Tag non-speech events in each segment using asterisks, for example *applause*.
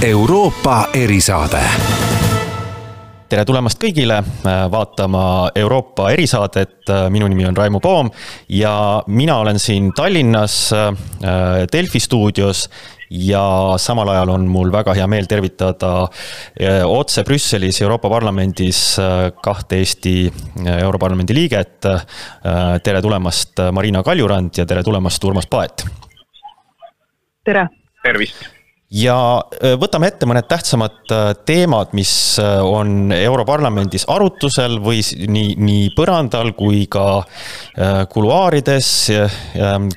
Euroopa erisaade tere tulemast kõigile äh, vaatama Euroopa erisaadet, minu nimi on Raimo Poom ja mina olen siin Tallinnas äh, Delfi stuudios ja samal ajal on mul väga hea meel tervitada äh, otse Brüsselis Euroopa Parlamendis kahte Eesti Europarlamendi liiget. tere tulemast, Marina Kaljurand ja tere tulemast, Urmas Paet. tere. tervist ja äh, võtame ette mõned tähtsamad äh, teemad, mis äh, on Europarlamendis arutusel või nii, nii põrandal kui ka kuluaarides,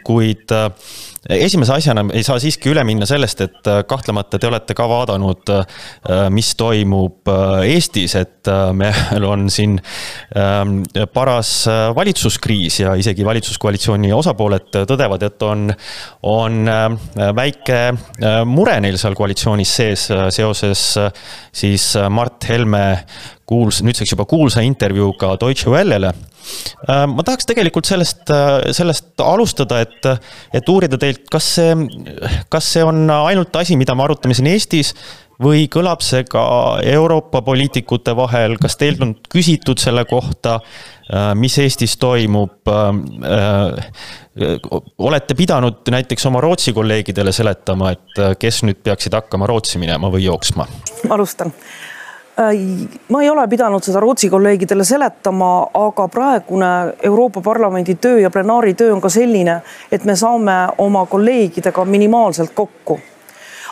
kuid esimese asjana ei saa siiski üle minna sellest, et äh, kahtlemata te olete ka vaadanud, äh, mis toimub äh, Eestis, et meil on siin ähm, paras valitsuskriis ja isegi valitsuskoalitsiooni osapooled tõdevad, et on, on väike mure neil seal koalitsioonis sees seoses siis Mart Helme kuuls-, nüüdseks juba kuulsa intervjuuga Deutsche Wellele. Äh, ma tahaks tegelikult sellest, äh, sellest alustada, et, et uurida teilt, kas see, kas see on ainult asi, mida me arutame siin Eestis või kõlab see ka Euroopa poliitikute vahel, kas teilt on küsitud selle kohta, äh, mis Eestis toimub? olete pidanud näiteks oma Rootsi kolleegidele seletama, et kes nüüd peaksid hakkama Rootsi minema või jooksma? alustan ma ei ole pidanud seda Rootsi kolleegidele seletama, aga praegune Euroopa Parlamendi töö ja plenaaritöö on ka selline, et me saame oma kolleegidega minimaalselt kokku.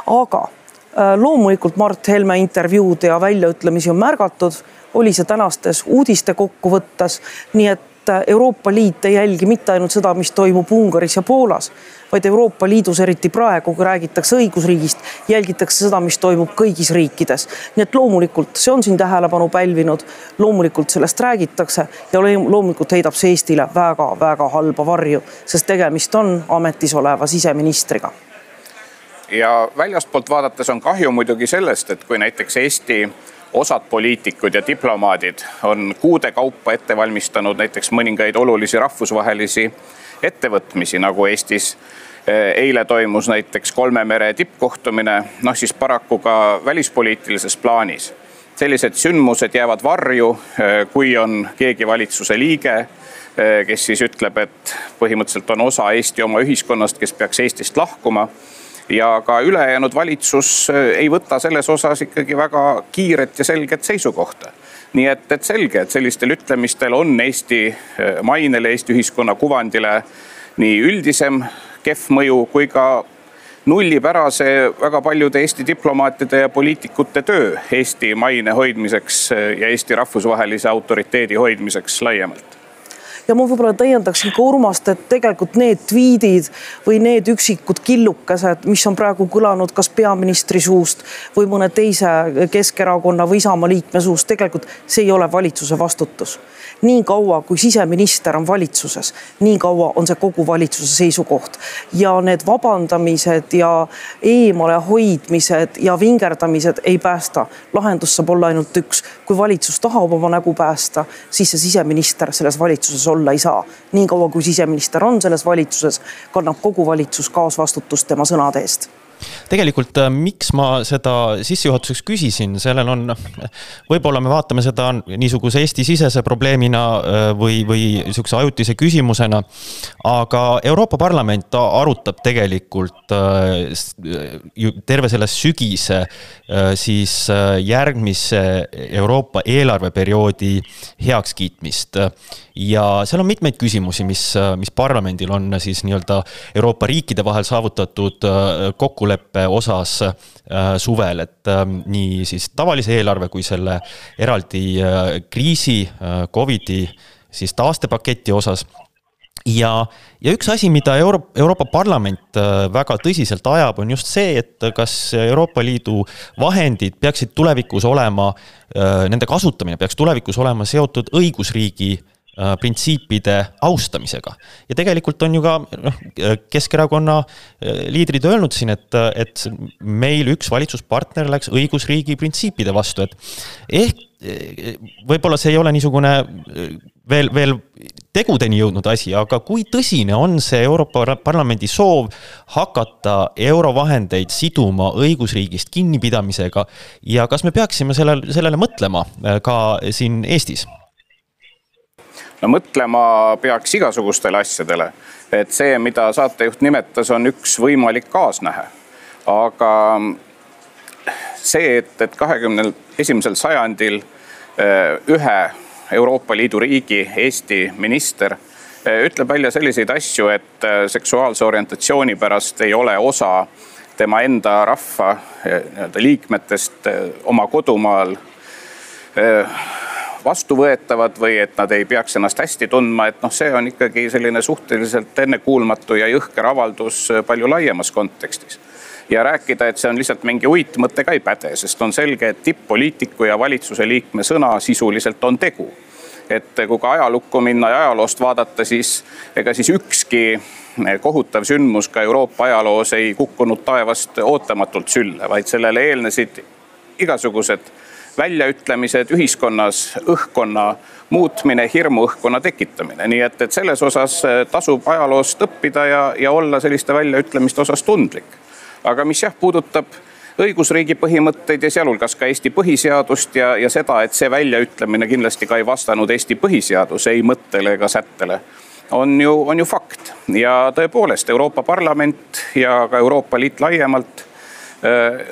aga äh, loomulikult Mart Helme intervjuud ja väljaütlemisi on märgatud, oli see tänastes uudiste kokkuvõttes, nii et Euroopa Liit ei jälgi mitte ainult seda, mis toimub Ungaris ja Poolas, vaid Euroopa Liidus, eriti praegu, kui räägitakse õigusriigist, jälgitakse seda, mis toimub kõigis riikides. nii et loomulikult see on siin tähelepanu pälvinud, loomulikult sellest räägitakse ja loomulikult heidab see Eestile väga-väga halba varju, sest tegemist on ametis oleva siseministriga ja väljastpoolt vaadates on kahju muidugi sellest, et kui näiteks Eesti osad poliitikud ja diplomaadid on kuude kaupa ette valmistanud näiteks mõningaid olulisi rahvusvahelisi ettevõtmisi, nagu Eestis eh, eile toimus näiteks kolme mere tippkohtumine, noh siis paraku ka välispoliitilises plaanis. sellised sündmused jäävad varju, eh, kui on keegi valitsuse liige, eh, kes siis ütleb, et põhimõtteliselt on osa Eesti oma ühiskonnast, kes peaks Eestist lahkuma ja ka ülejäänud valitsus ei võta selles osas ikkagi väga kiiret ja selget seisukohta. Nii et, et selge, et sellistel ütlemistel on Eesti eh, mainele, Eesti ühiskonna kuvandile nii üldisem kehv mõju kui ka nullib ära see väga paljude Eesti diplomaatide ja poliitikute töö Eesti maine hoidmiseks eh, ja Eesti rahvusvahelise autoriteedi hoidmiseks laiemalt ja ma võib-olla täiendaksin ka Urmast, et tegelikult need tweetid või need üksikud killukesed, mis on praegu kõlanud kas peaministri suust või mõne teise Keskerakonna või Isamaa liikme suust, tegelikult see ei ole valitsuse vastutus. Nii kaua, kui siseminister on valitsuses, nii kaua on see kogu valitsuse seisukoht. Ja need vabandamised ja eemalehoidmised ja vingerdamised ei päästa. lahendus saab olla ainult üks, kui valitsus tahab oma nägu päästa, siis see siseminister selles valitsuses olla ei saa. nii kaua, kui siseminister on selles valitsuses, kannab kogu valitsus kaasvastutust tema sõnade eest tegelikult äh, miks ma seda sissejuhatuseks küsisin, sellel on, võib-olla me vaatame seda niisuguse Eesti-sisese probleemina äh, või, või niisuguse ajutise küsimusena. aga Euroopa Parlament arutab tegelikult äh, terve selle sügise siis järgmise Euroopa eelarveperioodi heakskiitmist ja seal on mitmeid küsimusi, mis, mis parlamendil on siis nii-öelda Euroopa riikide vahel saavutatud kokkuleppe osas äh, suvel, et äh, nii siis tavalise eelarve kui selle eraldi äh, kriisi, Covidi siis taastepaketi osas. Ja, ja üks asi, mida Euro-, Euroopa Parlament väga tõsiselt ajab, on just see, et kas Euroopa Liidu vahendid peaksid tulevikus olema, nende kasutamine peaks tulevikus olema seotud õigusriigi Äh, printsiipide austamisega. ja tegelikult on ju ka noh, Keskerakonna äh, liidrid öelnud siin, et, et meil üks valitsuspartner läks õigusriigi printsiipide vastu, et ehk äh, võib-olla see ei ole niisugune veel, veel tegudeni jõudnud asi, aga kui tõsine on see Euroopa Parlamendi soov hakata eurovahendeid siduma õigusriigist kinnipidamisega ja kas me peaksime sellel, sellele mõtlema äh, ka siin Eestis? No mõtlema peaks igasugustele asjadele, et see, mida saatejuht nimetas, on üks võimalik kaasnähe, aga see, et, et kahekümnel esimesel sajandil äh, ühe Euroopa Liidu riigi, Eesti minister eh, ütleb välja selliseid asju, et eh, seksuaalse orientatsiooni pärast ei ole osa tema enda rahva eh, nii-öelda liikmetest oma kodumaal vastuvõetavad või et nad ei peaks ennast hästi tundma, et noh, see on ikkagi selline suhteliselt ennekuulmatu ja jõhker avaldus palju laiemas kontekstis ja rääkida, et see on lihtsalt mingi uitmõte ka ei päde, sest on selge, et tipp-poliitiku ja valitsuse liikme sõna sisuliselt on tegu. et kui ka ajalukku minna ja ajaloost vaadata, siis ega siis ükski kohutav sündmus ka Euroopa ajaloos ei kukkunud taevast ootamatult sülle, vaid sellele eelnesid igasugused väljaütlemised ühiskonnas, õhkkonna muutmine, hirmuõhkkonna tekitamine, nii et, et selles osas tasub ajaloost õppida ja, ja olla selliste väljaütlemiste osas tundlik aga mis jah, puudutab õigusriigi põhimõtteid ja sealhulgas ka Eesti põhiseadust ja, ja seda, et see väljaütlemine kindlasti ka ei vastanud Eesti põhiseaduse ei mõttele ega sättele, on ju, on ju fakt. ja tõepoolest Euroopa Parlament ja ka Euroopa Liit laiemalt äh,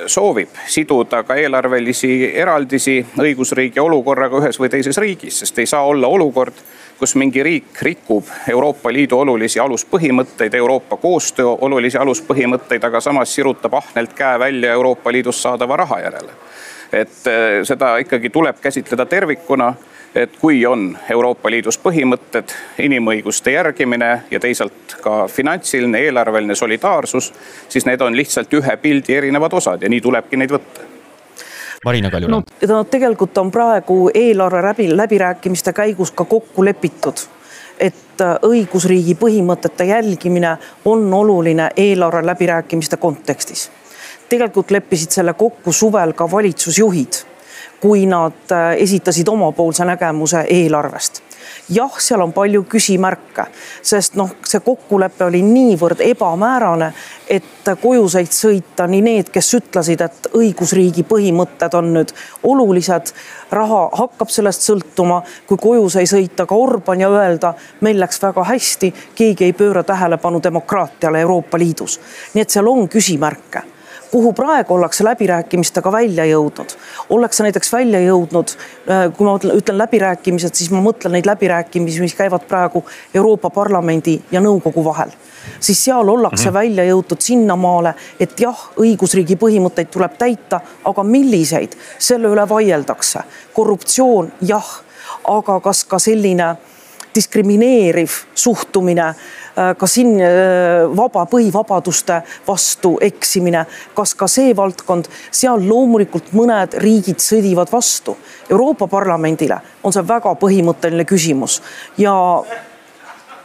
soovib siduda ka eelarvelisi eraldisi õigusriigi olukorraga ühes või teises riigis, sest ei saa olla olukord kus mingi riik rikub Euroopa Liidu olulisi aluspõhimõtteid, Euroopa koostöö olulisi aluspõhimõtteid, aga samas sirutab ahnelt käe välja Euroopa Liidust saadava raha järele. Et eh, seda ikkagi tuleb käsitleda tervikuna et kui on Euroopa Liidus põhimõtted, inimõiguste järgimine ja teisalt ka finantsiline, eelarveline solidaarsus, siis need on lihtsalt ühe pildi erinevad osad ja nii tulebki neid võtta Marina Kaljurand no,. no tegelikult on praegu eelarve läbi, läbirääkimiste käigus ka kokku lepitud et äh, õigusriigi põhimõtete jälgimine on oluline eelarve läbirääkimiste kontekstis. Tegelikult leppisid selle kokku suvel ka valitsusjuhid, kui nad äh, esitasid omapoolse nägemuse eelarvest jah, seal on palju küsimärke, sest noh, see kokkulepe oli niivõrd ebamäärane, et koju said sõita nii need, kes ütlesid, et õigusriigi põhimõtted on nüüd olulised, raha hakkab sellest sõltuma, kui koju sai sõita ka Orban ja öelda, meil läks väga hästi, keegi ei pööra tähelepanu demokraatiale Euroopa Liidus. nii et seal on küsimärke kuhu praegu ollakse läbirääkimistega välja jõudnud. ollakse näiteks välja jõudnud, äh, kui ma ütlen läbirääkimised, siis ma mõtlen neid läbirääkimisi, mis käivad praegu Euroopa Parlamendi ja nõukogu vahel siis seal ollakse mm -hmm. välja jõutud sinnamaale, et jah, õigusriigi põhimõtteid tuleb täita, aga milliseid, selle üle vaieldakse. korruptsioon, jah, aga kas ka selline diskrimineeriv suhtumine ka siin äh, vaba põhivabaduste vastu eksimine, kas ka see valdkond, seal loomulikult mõned riigid sõdivad vastu. Euroopa Parlamendile on see väga põhimõtteline küsimus. Ja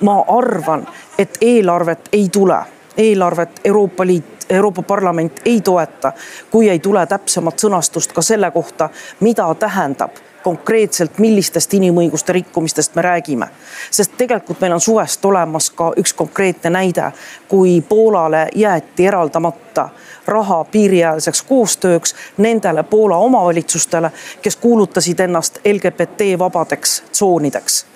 ma arvan, et eelarvet ei tule, eelarvet Euroopa Liit, Euroopa Parlament ei toeta, kui ei tule täpsemat sõnastust ka selle kohta, mida tähendab konkreetselt, millistest inimõiguste rikkumistest me räägime. sest tegelikult meil on suvest olemas ka üks konkreetne näide, kui Poolale jäeti eraldamata raha piiriäärseks koostööks nendele Poola omavalitsustele, kes kuulutasid ennast LGBT vabadeks tsoonideks.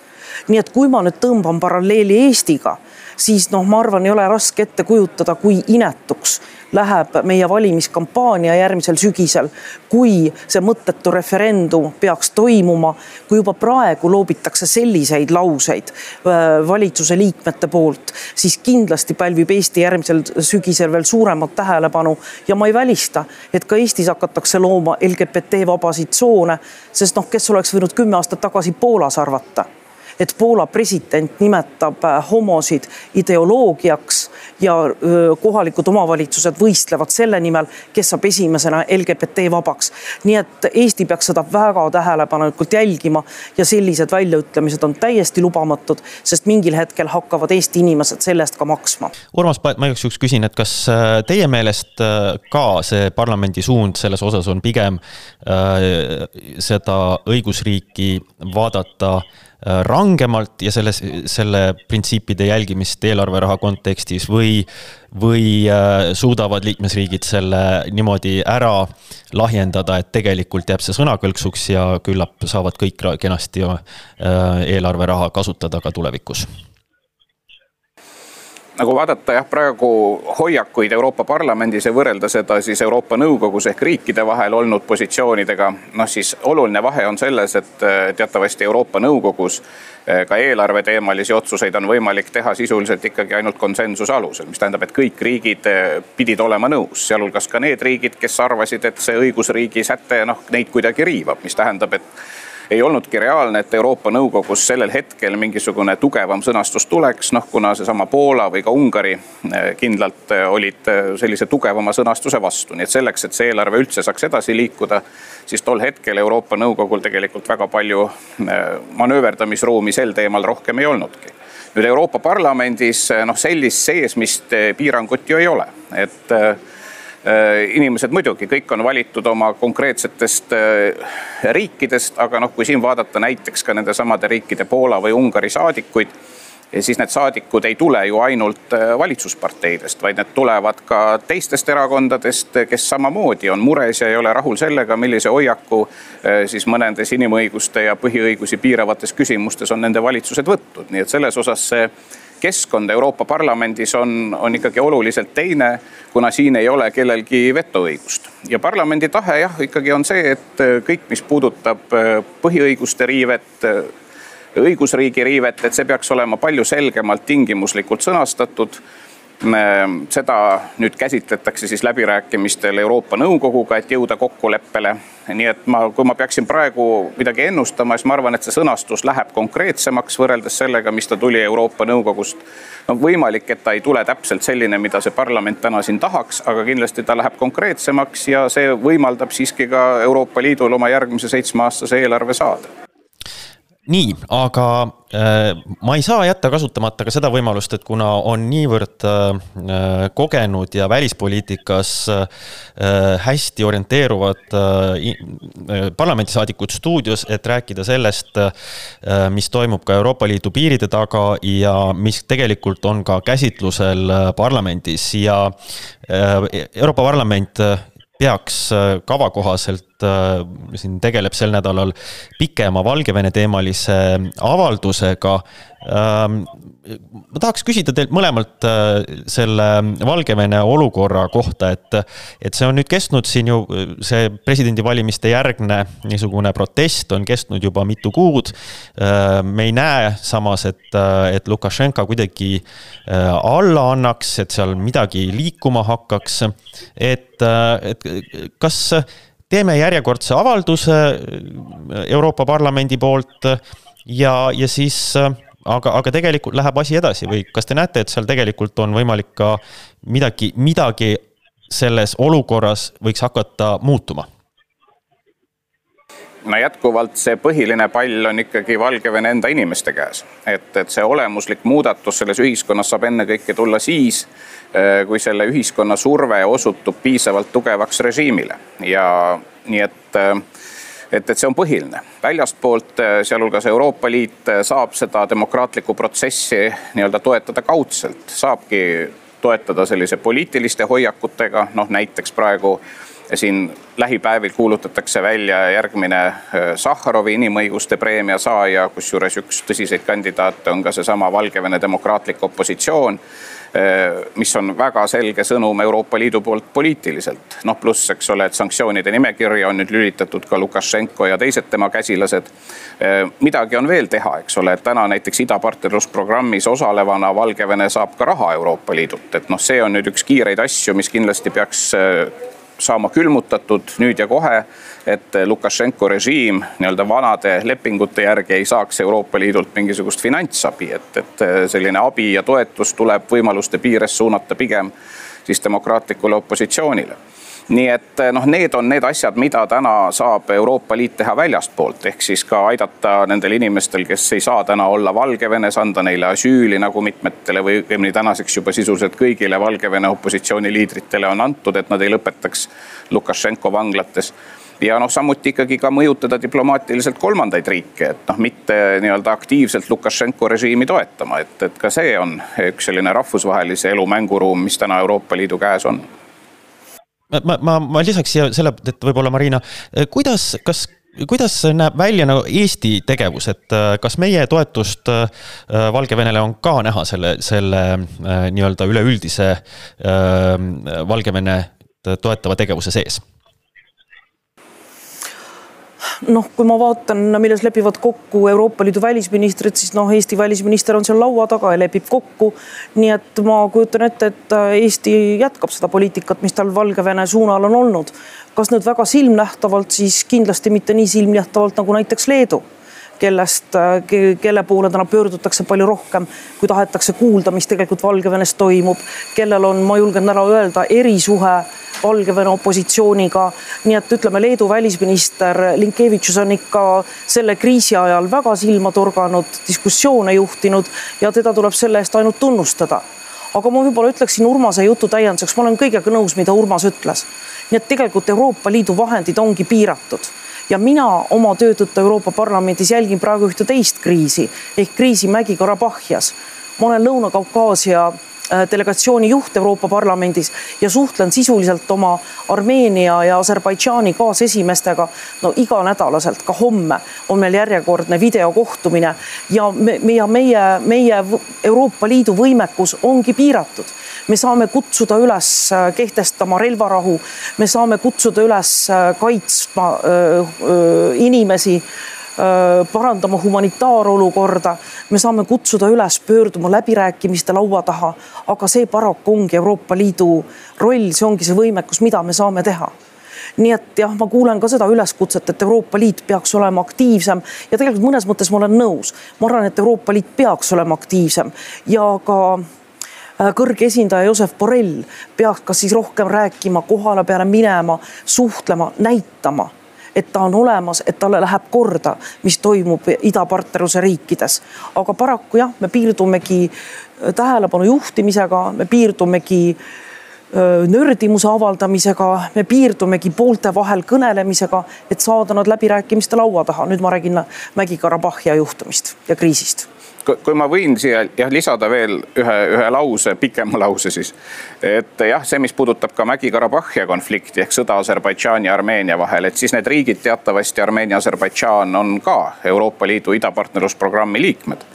nii et kui ma nüüd tõmban paralleeli Eestiga, siis noh, ma arvan, ei ole raske ette kujutada, kui inetuks läheb meie valimiskampaania järgmisel sügisel, kui see mõttetu referendum peaks toimuma, kui juba praegu loobitakse selliseid lauseid äh, valitsuse liikmete poolt, siis kindlasti pälvib Eesti järgmisel sügisel veel suuremat tähelepanu. Ja ma ei välista, et ka Eestis hakatakse looma LGBT vabasid tsoone, sest noh, kes oleks võinud kümme aastat tagasi Poolas arvata et Poola president nimetab äh, homosid ideoloogiaks ja kohalikud omavalitsused võistlevad selle nimel, kes saab esimesena LGBT vabaks. nii et Eesti peaks seda väga tähelepanelikult jälgima ja sellised väljaütlemised on täiesti lubamatud, sest mingil hetkel hakkavad Eesti inimesed selle eest ka maksma. Urmas, ma igaks juhuks küsin, et kas äh, teie meelest äh, ka see parlamendi suund selles osas on pigem äh, seda õigusriiki vaadata rangemalt ja selles, selle printsiipide jälgimist eelarveraha kontekstis või, või suudavad liikmesriigid selle niimoodi ära lahjendada, et tegelikult jääb see sõnakõlksuks ja küllap saavad kõik kenasti eelarveraha kasutada ka tulevikus nagu vaadata jah, praegu hoiakuid Euroopa Parlamendis ja võrrelda seda siis Euroopa Nõukogus ehk riikide vahel olnud positsioonidega, noh siis oluline vahe on selles, et eh, teatavasti Euroopa Nõukogus eh, ka eelarveteemalisi otsuseid on võimalik teha sisuliselt ikkagi ainult konsensuse alusel, mis tähendab, et kõik riigid eh, pidid olema nõus, sealhulgas ka need riigid, kes arvasid, et see õigusriigi säte noh, neid kuidagi riivab, mis tähendab, et ei olnudki reaalne, et Euroopa Nõukogus sellel hetkel mingisugune tugevam sõnastus tuleks, noh kuna seesama Poola või ka Ungari eh, kindlalt eh, olid eh, sellise tugevama sõnastuse vastu, nii et selleks, et see eelarve üldse saaks edasi liikuda, siis tol hetkel Euroopa Nõukogul tegelikult väga palju manööverdamisruumi sel teemal rohkem ei olnudki. Nüüd Euroopa Parlamendis noh, sellist seesmist piirangut ju ei ole, et inimesed muidugi, kõik on valitud oma konkreetsetest äh, riikidest, aga noh, kui siin vaadata näiteks ka nendesamade riikide Poola või Ungari saadikuid, siis need saadikud ei tule ju ainult äh, valitsusparteidest, vaid need tulevad ka teistest erakondadest, kes samamoodi on mures ja ei ole rahul sellega, millise hoiaku siis mõnedes inimõiguste ja põhiõigusi piiravates küsimustes on nende valitsused võtnud, nii et selles osas see keskkond Euroopa Parlamendis on, on ikkagi oluliselt teine, kuna siin ei ole kellelgi vetoõigust. ja parlamendi tahe jah, ikkagi on see, et kõik, mis puudutab äh, põhiõiguste riivet, äh, õigusriigi riivet, et see peaks olema palju selgemalt tingimuslikult sõnastatud seda nüüd käsitletakse siis läbirääkimistel Euroopa Nõukoguga, et jõuda kokkuleppele. nii et ma, kui ma peaksin praegu midagi ennustama, siis ma arvan, et see sõnastus läheb konkreetsemaks võrreldes sellega, mis ta tuli Euroopa Nõukogust. no võimalik, et ta ei tule täpselt selline, mida see parlament täna siin tahaks, aga kindlasti ta läheb konkreetsemaks ja see võimaldab siiski ka Euroopa Liidul oma järgmise seitsmeaastase eelarve saada nii, aga äh, ma ei saa jätta kasutamata ka seda võimalust, et kuna on niivõrd äh, kogenud ja välispoliitikas äh, hästi orienteeruvad äh, äh, parlamendisaadikud stuudios, et rääkida sellest äh,, mis toimub ka Euroopa Liidu piiride taga ja mis tegelikult on ka käsitlusel parlamendis ja Euroopa Parlament peaks äh, kava kohaselt äh, siin tegeleb sel nädalal pikema Valgevene teemalise avaldusega. Ma tahaks küsida teilt mõlemalt äh, selle Valgevene olukorra kohta, et, et see on nüüd kestnud siin ju, see presidendivalimiste järgne niisugune protest on kestnud juba mitu kuud. me ei näe samas, et, et Lukašenka kuidagi alla annaks, et seal midagi liikuma hakkaks. et, et kas teeme järjekordse avalduse Euroopa Parlamendi poolt ja, ja siis aga, aga tegelikult läheb asi edasi või kas te näete, et seal tegelikult on võimalik ka midagi, midagi selles olukorras võiks hakata muutuma? no jätkuvalt see põhiline pall on ikkagi Valgevene enda inimeste käes, et, et see olemuslik muudatus selles ühiskonnas saab ennekõike tulla siis, eh, kui selle ühiskonna surve osutub piisavalt tugevaks režiimile ja nii et eh, et, et see on põhiline. väljastpoolt, eh, sealhulgas Euroopa Liit saab seda demokraatlikku protsessi nii-öelda toetada kaudselt, saabki toetada sellise poliitiliste hoiakutega, noh näiteks praegu siin lähipäevil kuulutatakse välja järgmine äh, Sahharovi inimõiguste preemia saaja, kusjuures üks tõsiseid kandidaate on ka seesama Valgevene demokraatlik opositsioon mis on väga selge sõnum Euroopa Liidu poolt poliitiliselt. noh, pluss, eks ole, et sanktsioonide nimekirja on nüüd lülitatud ka Lukašenko ja teised tema käsilased. Äh, midagi on veel teha, eks ole, et täna näiteks idapartnerlusprogrammis osalevana Valgevene saab ka raha Euroopa Liidult, et noh, see on nüüd üks kiireid asju, mis kindlasti peaks saama külmutatud nüüd ja kohe, et Lukašenko režiim nii-öelda vanade lepingute järgi ei saaks Euroopa Liidult mingisugust finantsabi, et, et selline abi ja toetus tuleb võimaluste piires suunata pigem siis demokraatlikule opositsioonile nii et noh, need on need asjad, mida täna saab Euroopa Liit teha väljastpoolt, ehk siis ka aidata nendel inimestel, kes ei saa täna olla Valgevenes, anda neile asüüli nagu mitmetele või õigemini tänaseks juba sisuliselt kõigile Valgevene opositsiooniliidritele on antud, et nad ei lõpetaks Lukašenko vanglates. Ja noh, samuti ikkagi ka mõjutada diplomaatiliselt kolmandaid riike, et noh, mitte nii-öelda aktiivselt Lukašenko režiimi toetama, et, et ka see on üks selline rahvusvahelise elu mänguruum, mis täna Euroopa Liidu käes on ma, ma, ma lisaks siia selle, et võib-olla Marina, kuidas, kas kuidas näeb välja nagu Eesti tegevus, et äh, kas meie toetust äh, Valgevenele on ka näha selle, selle äh, nii-öelda üleüldise Valgevene toetava tegevuse sees? Noh, kui ma vaatan, milles lepivad kokku Euroopa Liidu välisministrid, siis noh, Eesti välisminister on seal laua taga ja lepib kokku. nii et ma kujutan ette, et Eesti jätkab seda poliitikat, mis tal Valgevene suunal on olnud kas nüüd väga silmnähtavalt, siis kindlasti mitte nii silmnähtavalt nagu näiteks Leedu kellest, kelle poole täna pöördutakse palju rohkem, kui tahetakse kuulda, mis tegelikult Valgevenes toimub, kellel on, ma julgen ära öelda, erisuhe Valgevene opositsiooniga. nii et ütleme, Leedu välisminister Linkevitšus on ikka selle kriisi ajal väga silma torganud, diskussioone juhtinud ja teda tuleb selle eest ainult tunnustada aga ma võib-olla ütleksin Urmase jutu täienduseks, ma olen kõigega nõus, mida Urmas ütles. nii et tegelikult Euroopa Liidu vahendid ongi piiratud ja mina oma töö tõttu Euroopa Parlamendis jälgin praegu ühte teist kriisi ehk kriisi Mägi-Karabahhias. ma olen Lõuna-Kaukaasia delegatsiooni juht Euroopa Parlamendis ja suhtlen sisuliselt oma Armeenia ja Aserbaidžaani kaasesimeestega no iganädalaselt, ka homme on meil järjekordne videokohtumine ja me, ja meie, meie Euroopa Liidu võimekus ongi piiratud me saame kutsuda üles äh, kehtestama relvarahu, me saame kutsuda üles äh, kaitsma öö, öö, inimesi parandama humanitaarolukorda. Me saame kutsuda üles pöörduma läbirääkimiste laua taha, aga see paraku ongi Euroopa Liidu roll, see ongi see võimekus, mida me saame teha nii et jah, ma kuulen ka seda üleskutset, et Euroopa Liit peaks olema aktiivsem ja tegelikult mõnes mõttes ma olen nõus. ma arvan, et Euroopa Liit peaks olema aktiivsem ja ka kõrge esindaja Josep Borrell peaks ka siis rohkem rääkima, kohale peale minema, suhtlema, näitama et ta on olemas, et talle läheb korda, mis toimub idapartnerluse riikides. aga paraku jah, me piirdumegi äh, tähelepanu juhtimisega, me piirdumegi äh, nördimuse avaldamisega, me piirdumegi poolte vahel kõnelemisega, et saada nad läbirääkimiste laua taha. nüüd ma räägin Mägi-Karabahhi juhtumist ja kriisist kui ma võin siia jah lisada veel ühe, ühe lause, pikema *laughs* lause siis. et jah, see, mis puudutab ka Mägi-Karabahhi konflikti ehk sõda Aserbaidžaani ja Armeenia vahel, et siis need riigid teatavasti Armeenia, Aserbaidžaan on ka Euroopa Liidu idapartnerlusprogrammi liikmed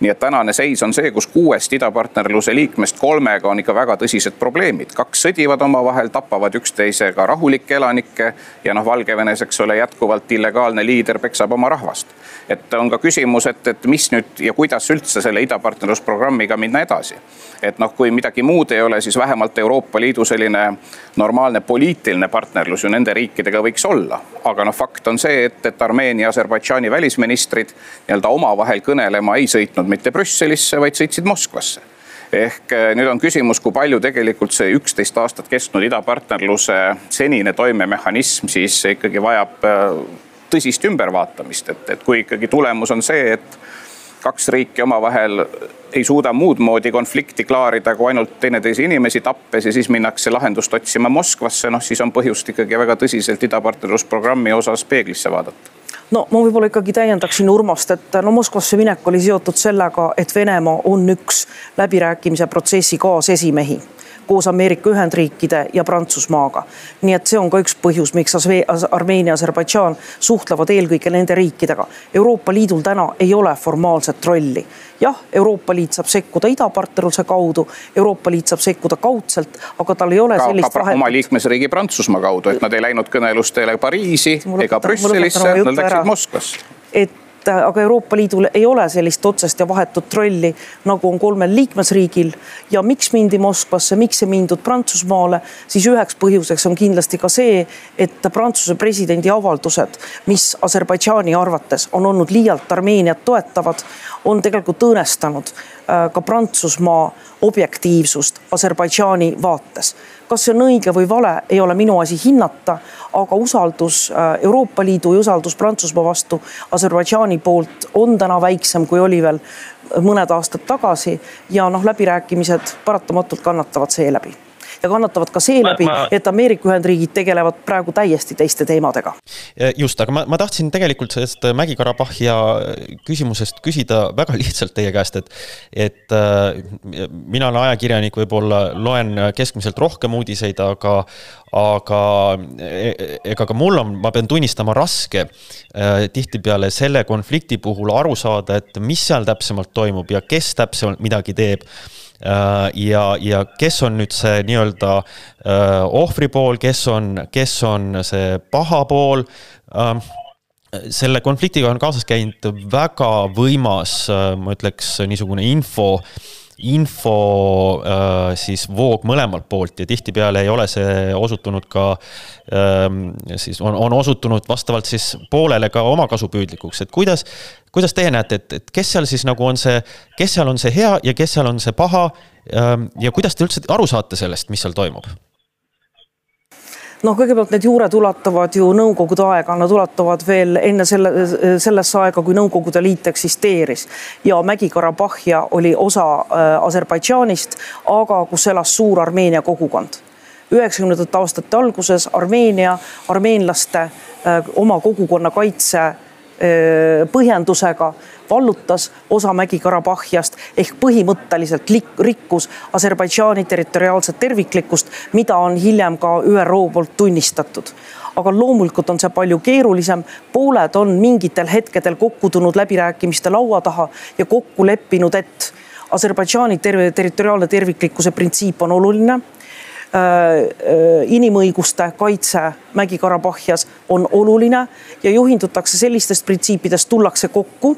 nii et tänane seis on see, kus kuuest idapartnerluse liikmest kolmega on ikka väga tõsised probleemid. kaks sõdivad omavahel, tapavad üksteisega rahulikke elanikke ja noh, Valgevenes, eks ole, jätkuvalt illegaalne liider peksab oma rahvast. et on ka küsimus, et, et mis nüüd ja kuidas üldse selle idapartnerlusprogrammiga minna edasi. et noh, kui midagi muud ei ole, siis vähemalt Euroopa Liidu selline normaalne poliitiline partnerlus ju nende riikidega võiks olla. aga noh, fakt on see, et, et Armeenia, Aserbaidžaani välisministrid nii-öelda omavahel kõnelema ei sõitnud mitte Brüsselisse, vaid sõitsid Moskvasse. Ehk eh, nüüd on küsimus, kui palju tegelikult see üksteist aastat kestnud idapartnerluse senine toimemehhanism siis ikkagi vajab eh, tõsist ümbervaatamist, et, et kui ikkagi tulemus on see, et kaks riiki omavahel ei suuda muud moodi konflikti klaarida, kui ainult teineteise inimesi tappes ja siis minnakse lahendust otsima Moskvasse, noh siis on põhjust ikkagi väga tõsiselt idapartnerlusprogrammi osas peeglisse vaadata no ma võib-olla ikkagi täiendaksin Urmast, et no Moskvasse minek oli seotud sellega, et Venemaa on üks läbirääkimise protsessi kaasesimehi koos Ameerika Ühendriikide ja Prantsusmaaga. nii et see on ka üks põhjus, miks Armeenia, Aserbaidžaan suhtlevad eelkõige nende riikidega. Euroopa Liidul täna ei ole formaalset rolli. jah, Euroopa Liit saab sekkuda idapartnerluse kaudu, Euroopa Liit saab sekkuda kaudselt, aga tal ei ole ka, sellist vahet. oma liikmesriigi Prantsusmaa kaudu, et nad ei läinud kõnelustele Pariisi ega Brüsselisse, nad läksid Moskvasse. et Äh, aga Euroopa Liidul ei ole sellist otsest ja vahetut rolli, nagu on kolmel liikmesriigil. ja miks mindi Moskvasse, miks ei mindud Prantsusmaale, siis üheks põhjuseks on kindlasti ka see, et Prantsuse presidendi avaldused, mis Aserbaidžaani arvates on olnud liialt Armeeniat toetavad, on tegelikult õõnestanud äh, ka Prantsusmaa objektiivsust Aserbaidžaani vaates kas see on õige või vale, ei ole minu asi hinnata, aga usaldus äh, Euroopa Liidu ja usaldus Prantsusmaa vastu Aserbaidžaani poolt on täna väiksem, kui oli veel mõned aastad tagasi. Ja noh, läbirääkimised paratamatult kannatavad seeläbi ja kannatavad ka seeläbi, et Ameerika Ühendriigid tegelevad praegu täiesti teiste teemadega. just, aga ma, ma tahtsin tegelikult sellest Mägi-Karabahhi küsimusest küsida väga *laughs* lihtsalt teie käest, et, et äh, mina olen ajakirjanik, võib-olla loen keskmiselt rohkem uudiseid, aga, aga e, ega ka mul on, ma pean tunnistama, raske äh, tihtipeale selle konflikti puhul aru saada, et mis seal täpsemalt toimub ja kes täpsemalt midagi teeb ja, ja kes on nüüd see nii-öelda äh, ohvri pool, kes on, kes on see paha pool? Selle konfliktiga on kaasas käinud väga võimas, ma ütleks, niisugune info info äh, siis voog mõlemalt poolt ja tihtipeale ei ole see osutunud ka ähm, siis on, on osutunud vastavalt siis poolele ka omakasupüüdlikuks, et kuidas, kuidas teie näete, et, et kes seal siis nagu on see, kes seal on see hea ja kes seal on see paha ähm, ja kuidas te üldse aru saate sellest, mis seal toimub? Noh, kõigepealt need juured ulatuvad ju Nõukogude aega, nad ulatuvad veel enne selle, sellesse aega, kui Nõukogude Liit eksisteeris. Ja Mägi-Karabahhia oli osa äh, Aserbaidžaanist, aga kus elas suur Armeenia kogukond. Üheksakümnendate aastate alguses Armeenia, armeenlaste äh, oma kogukonna kaitse põhjendusega vallutas osa Mägi-Karabahhiast ehk põhimõtteliselt rikkus Aserbaidžaani territoriaalset terviklikkust, mida on hiljem ka ÜRO poolt tunnistatud aga loomulikult on see palju keerulisem. pooled on mingitel hetkedel kokku tulnud läbirääkimiste laua taha ja kokku leppinud, et Aserbaidžaani ter territoriaalne terviklikkuse printsiip on oluline inimõiguste kaitse Mägi-Karabahhias on oluline ja juhindutakse sellistest printsiipidest, tullakse kokku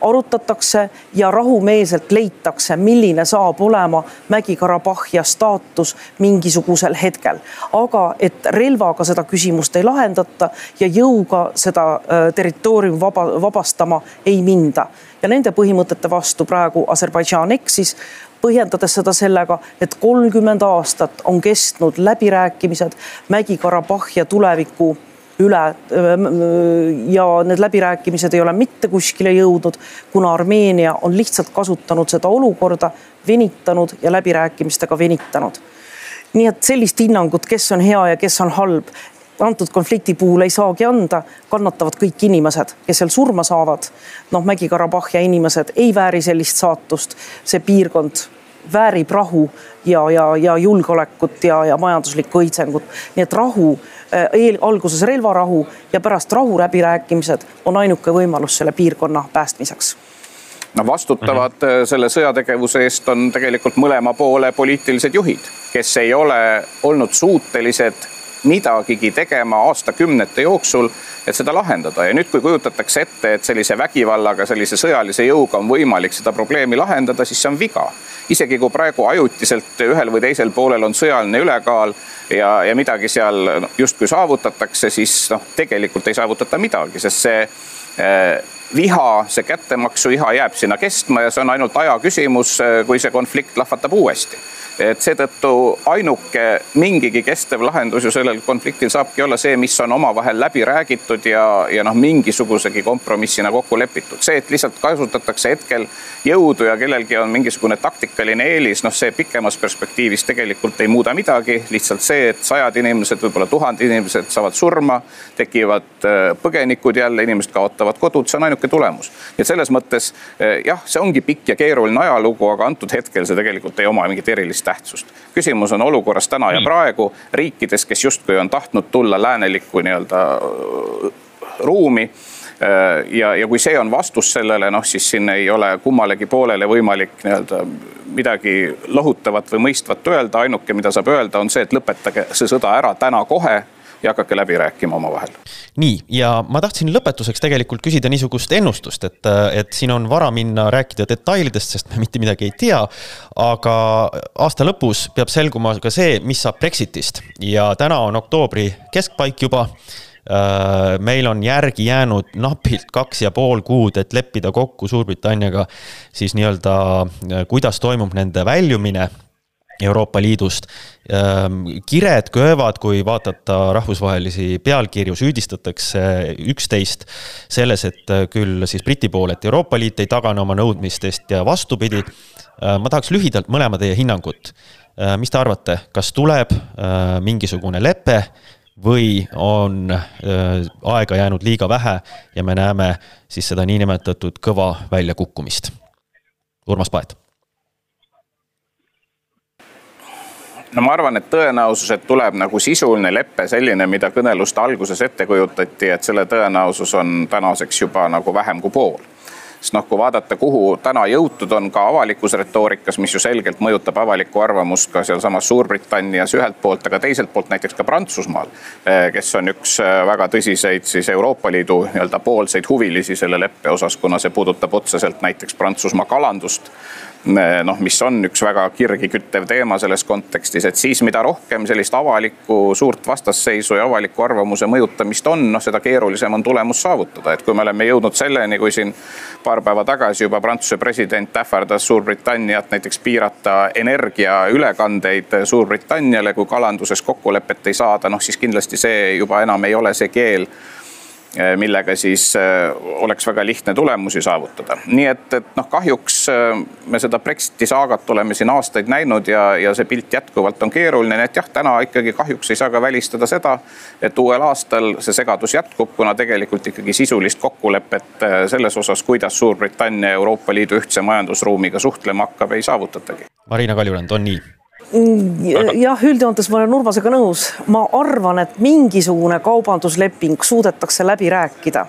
arutatakse ja rahumeelselt leitakse, milline saab olema Mägi-Karabahhia staatus mingisugusel hetkel. aga et relvaga seda küsimust ei lahendata ja jõuga seda äh, territooriumi vaba, vabastama ei minda ja nende põhimõtete vastu praegu Aserbaidžaan eksis põhjendades seda sellega, et kolmkümmend aastat on kestnud läbirääkimised Mägi-Karabahhia tuleviku üle ja need läbirääkimised ei ole mitte kuskile jõudnud, kuna Armeenia on lihtsalt kasutanud seda olukorda, venitanud ja läbirääkimistega venitanud. nii et sellist hinnangut, kes on hea ja kes on halb, antud konflikti puhul ei saagi anda, kannatavad kõik inimesed, kes seal surma saavad. noh, Mägi-Karabahhi inimesed ei vääri sellist saatust, see piirkond väärib rahu ja, ja, ja julgeolekut ja, ja majanduslikku õitsengut. nii et rahu eel, alguses relvarahu ja pärast rahuläbirääkimised on ainuke võimalus selle piirkonna päästmiseks no vastutavad mm -hmm. selle sõjategevuse eest on tegelikult mõlema poole poliitilised juhid, kes ei ole olnud suutelised midagigi tegema aastakümnete jooksul, et seda lahendada ja nüüd, kui kujutatakse ette, et sellise vägivallaga, sellise sõjalise jõuga on võimalik seda probleemi lahendada, siis see on viga. isegi kui praegu ajutiselt ühel või teisel poolel on sõjaline ülekaal ja, ja midagi seal justkui saavutatakse, siis noh, tegelikult ei saavutata midagi, sest see eh, viha, see kättemaksuiha jääb sinna kestma ja see on ainult aja küsimus, eh, kui see konflikt lahvatab uuesti et seetõttu ainuke mingigi kestev lahendus ju sellel konfliktil saabki olla see, mis on omavahel läbi räägitud ja, ja noh, mingisugusegi kompromissina kokku lepitud. see, et lihtsalt kasutatakse hetkel jõudu ja kellelgi on mingisugune taktikaline eelis, noh, see pikemas perspektiivis tegelikult ei muuda midagi. lihtsalt see, et sajad inimesed, võib-olla tuhanded inimesed saavad surma, tekivad äh, põgenikud jälle, inimesed kaotavad kodud, see on ainuke tulemus. ja selles mõttes äh, jah, see ongi pikk ja keeruline ajalugu, aga antud hetkel see tegelikult ei oma mingit erilist tähtsust. küsimus on olukorras täna ja praegu riikides, kes justkui on tahtnud tulla läänelikku nii-öelda äh, ruumi äh, ja, ja kui see on vastus sellele, noh siis siin ei ole kummalegi poolele võimalik nii-öelda midagi lohutavat või mõistvat öelda, ainuke, mida saab öelda, on see, et lõpetage see sõda ära täna kohe ja hakake läbi rääkima omavahel. nii, ja ma tahtsin lõpetuseks tegelikult küsida niisugust ennustust, et, et siin on vara minna rääkida detailidest, sest me mitte midagi ei tea. aga aasta lõpus peab selguma ka see, mis saab Brexitist ja täna on oktoobri keskpaik juba äh, meil on järgi jäänud napilt kaks ja pool kuud, et leppida kokku Suurbritanniaga siis nii-öelda, äh, kuidas toimub nende väljumine Euroopa Liidust. Ehm, kired köövad, kui vaadata rahvusvahelisi pealkirju, süüdistatakse üksteist selles, et küll siis Briti pool, et Euroopa Liit ei tagane oma nõudmistest ja vastupidi. Äh, ma tahaks lühidalt mõlema teie hinnangut. mis te arvate, kas tuleb mingisugune lepe või on aega jäänud liiga vähe ja me näeme siis seda niinimetatud kõva väljakukkumist? Urmas Paet no ma arvan, et tõenäosus, et tuleb nagu sisuline lepe, selline, mida kõneluste alguses ette kujutati, et selle tõenäosus on tänaseks juba nagu vähem kui pool. Sest noh, kui vaadata, kuhu täna jõutud on ka avalikus retoorikas, mis ju selgelt mõjutab avalikku arvamust ka sealsamas Suurbritannias ühelt poolt, aga teiselt poolt näiteks ka Prantsusmaal, eh, kes on üks eh, väga tõsiseid siis Euroopa Liidu nii-öelda poolseid huvilisi selle leppe osas, kuna see puudutab otseselt näiteks Prantsusmaa kalandust noh, mis on üks väga kirgi küttev teema selles kontekstis, et siis mida rohkem sellist avalikku suurt vastasseisu ja avaliku arvamuse mõjutamist on, noh, seda keerulisem on tulemus saavutada, et kui me oleme jõudnud selleni, kui siin paar päeva tagasi juba Prantsuse president ähvardas Suurbritanniat näiteks piirata energiaülekandeid Suurbritanniale, kui kalanduses kokkulepet ei saada, noh siis kindlasti see juba enam ei ole see keel millega siis eh, oleks väga lihtne tulemusi saavutada. nii et, et noh, kahjuks eh, me seda Brexiti saagat oleme siin aastaid näinud ja, ja see pilt jätkuvalt on keeruline, nii et jah, täna ikkagi kahjuks ei saa ka välistada seda, et uuel aastal see segadus jätkub, kuna tegelikult ikkagi sisulist kokkulepet selles osas, kuidas Suurbritannia Euroopa Liidu ühtse majandusruumiga suhtlema hakkab, ei saavutatagi. Marina Kaljurand, on nii? Jah, üldjoontes ma olen Urmasega nõus, ma arvan, et mingisugune kaubandusleping suudetakse läbi rääkida,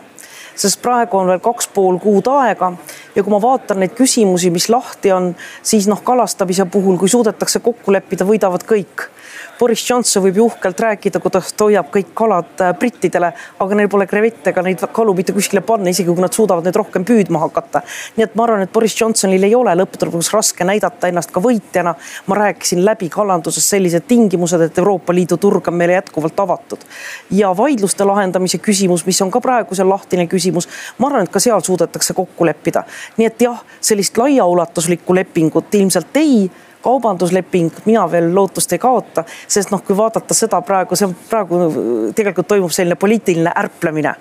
sest praegu on veel kaks pool kuud aega ja kui ma vaatan neid küsimusi, mis lahti on, siis noh, kalastamise puhul, kui suudetakse kokku leppida, võidavad kõik Boris Johnson võib ju uhkelt rääkida, kuidas ta hoiab kõik kalad äh, brittidele, aga neil pole krevette ega neid kalu mitte kuskile panna, isegi kui nad suudavad neid rohkem püüdma hakata. nii et ma arvan, et Boris Johnsonil ei ole lõppude lõpuks raske näidata ennast ka võitjana. ma rääkisin läbi kalanduses sellised tingimused, et Euroopa Liidu turg on meile jätkuvalt avatud. ja vaidluste lahendamise küsimus, mis on ka praegu seal lahtine küsimus, ma arvan, et ka seal suudetakse kokku leppida. nii et jah, sellist laiaulatuslikku lepingut ilmselt ei kaubandusleping, mina veel lootust ei kaota, sest noh, kui vaadata seda praegu, see on praegu tegelikult toimub selline poliitiline ärplemine.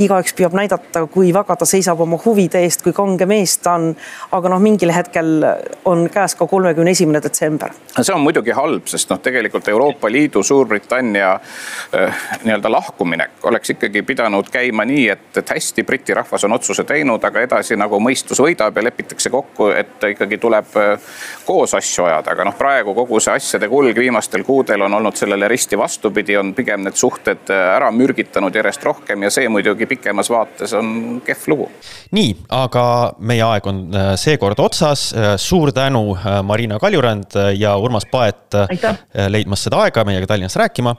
igaüks püüab näidata, kui väga ta seisab oma huvide eest, kui kange mees ta on. aga noh, mingil hetkel on käes ka kolmekümne esimene detsember. see on muidugi halb, sest noh, tegelikult Euroopa Liidu, Suurbritannia äh, nii-öelda lahkuminek oleks ikkagi pidanud käima nii, et, et hästi, Briti rahvas on otsuse teinud, aga edasi nagu mõistus võidab ja lepitakse kokku, et ikkagi tuleb äh, koos asju ajada, aga noh, praegu kogu see asjade kulg viimastel kuudel on olnud sellele risti vastupidi, on pigem need suhted äh, ära mürgitanud järjest rohkem ja see muidugi pikemas vaates on kehv lugu. nii, aga meie aeg on äh, seekord otsas. Äh, suur tänu, Marina Kaljurand ja Urmas Paet Aitäh. leidmast seda aega meiega Tallinnast rääkima.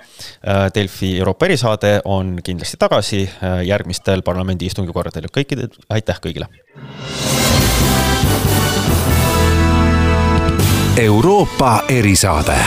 Delfi Euroopa erisaade on kindlasti tagasi järgmistel parlamendi istungikordadel. kõikidel, aitäh kõigile. Euroopa erisaade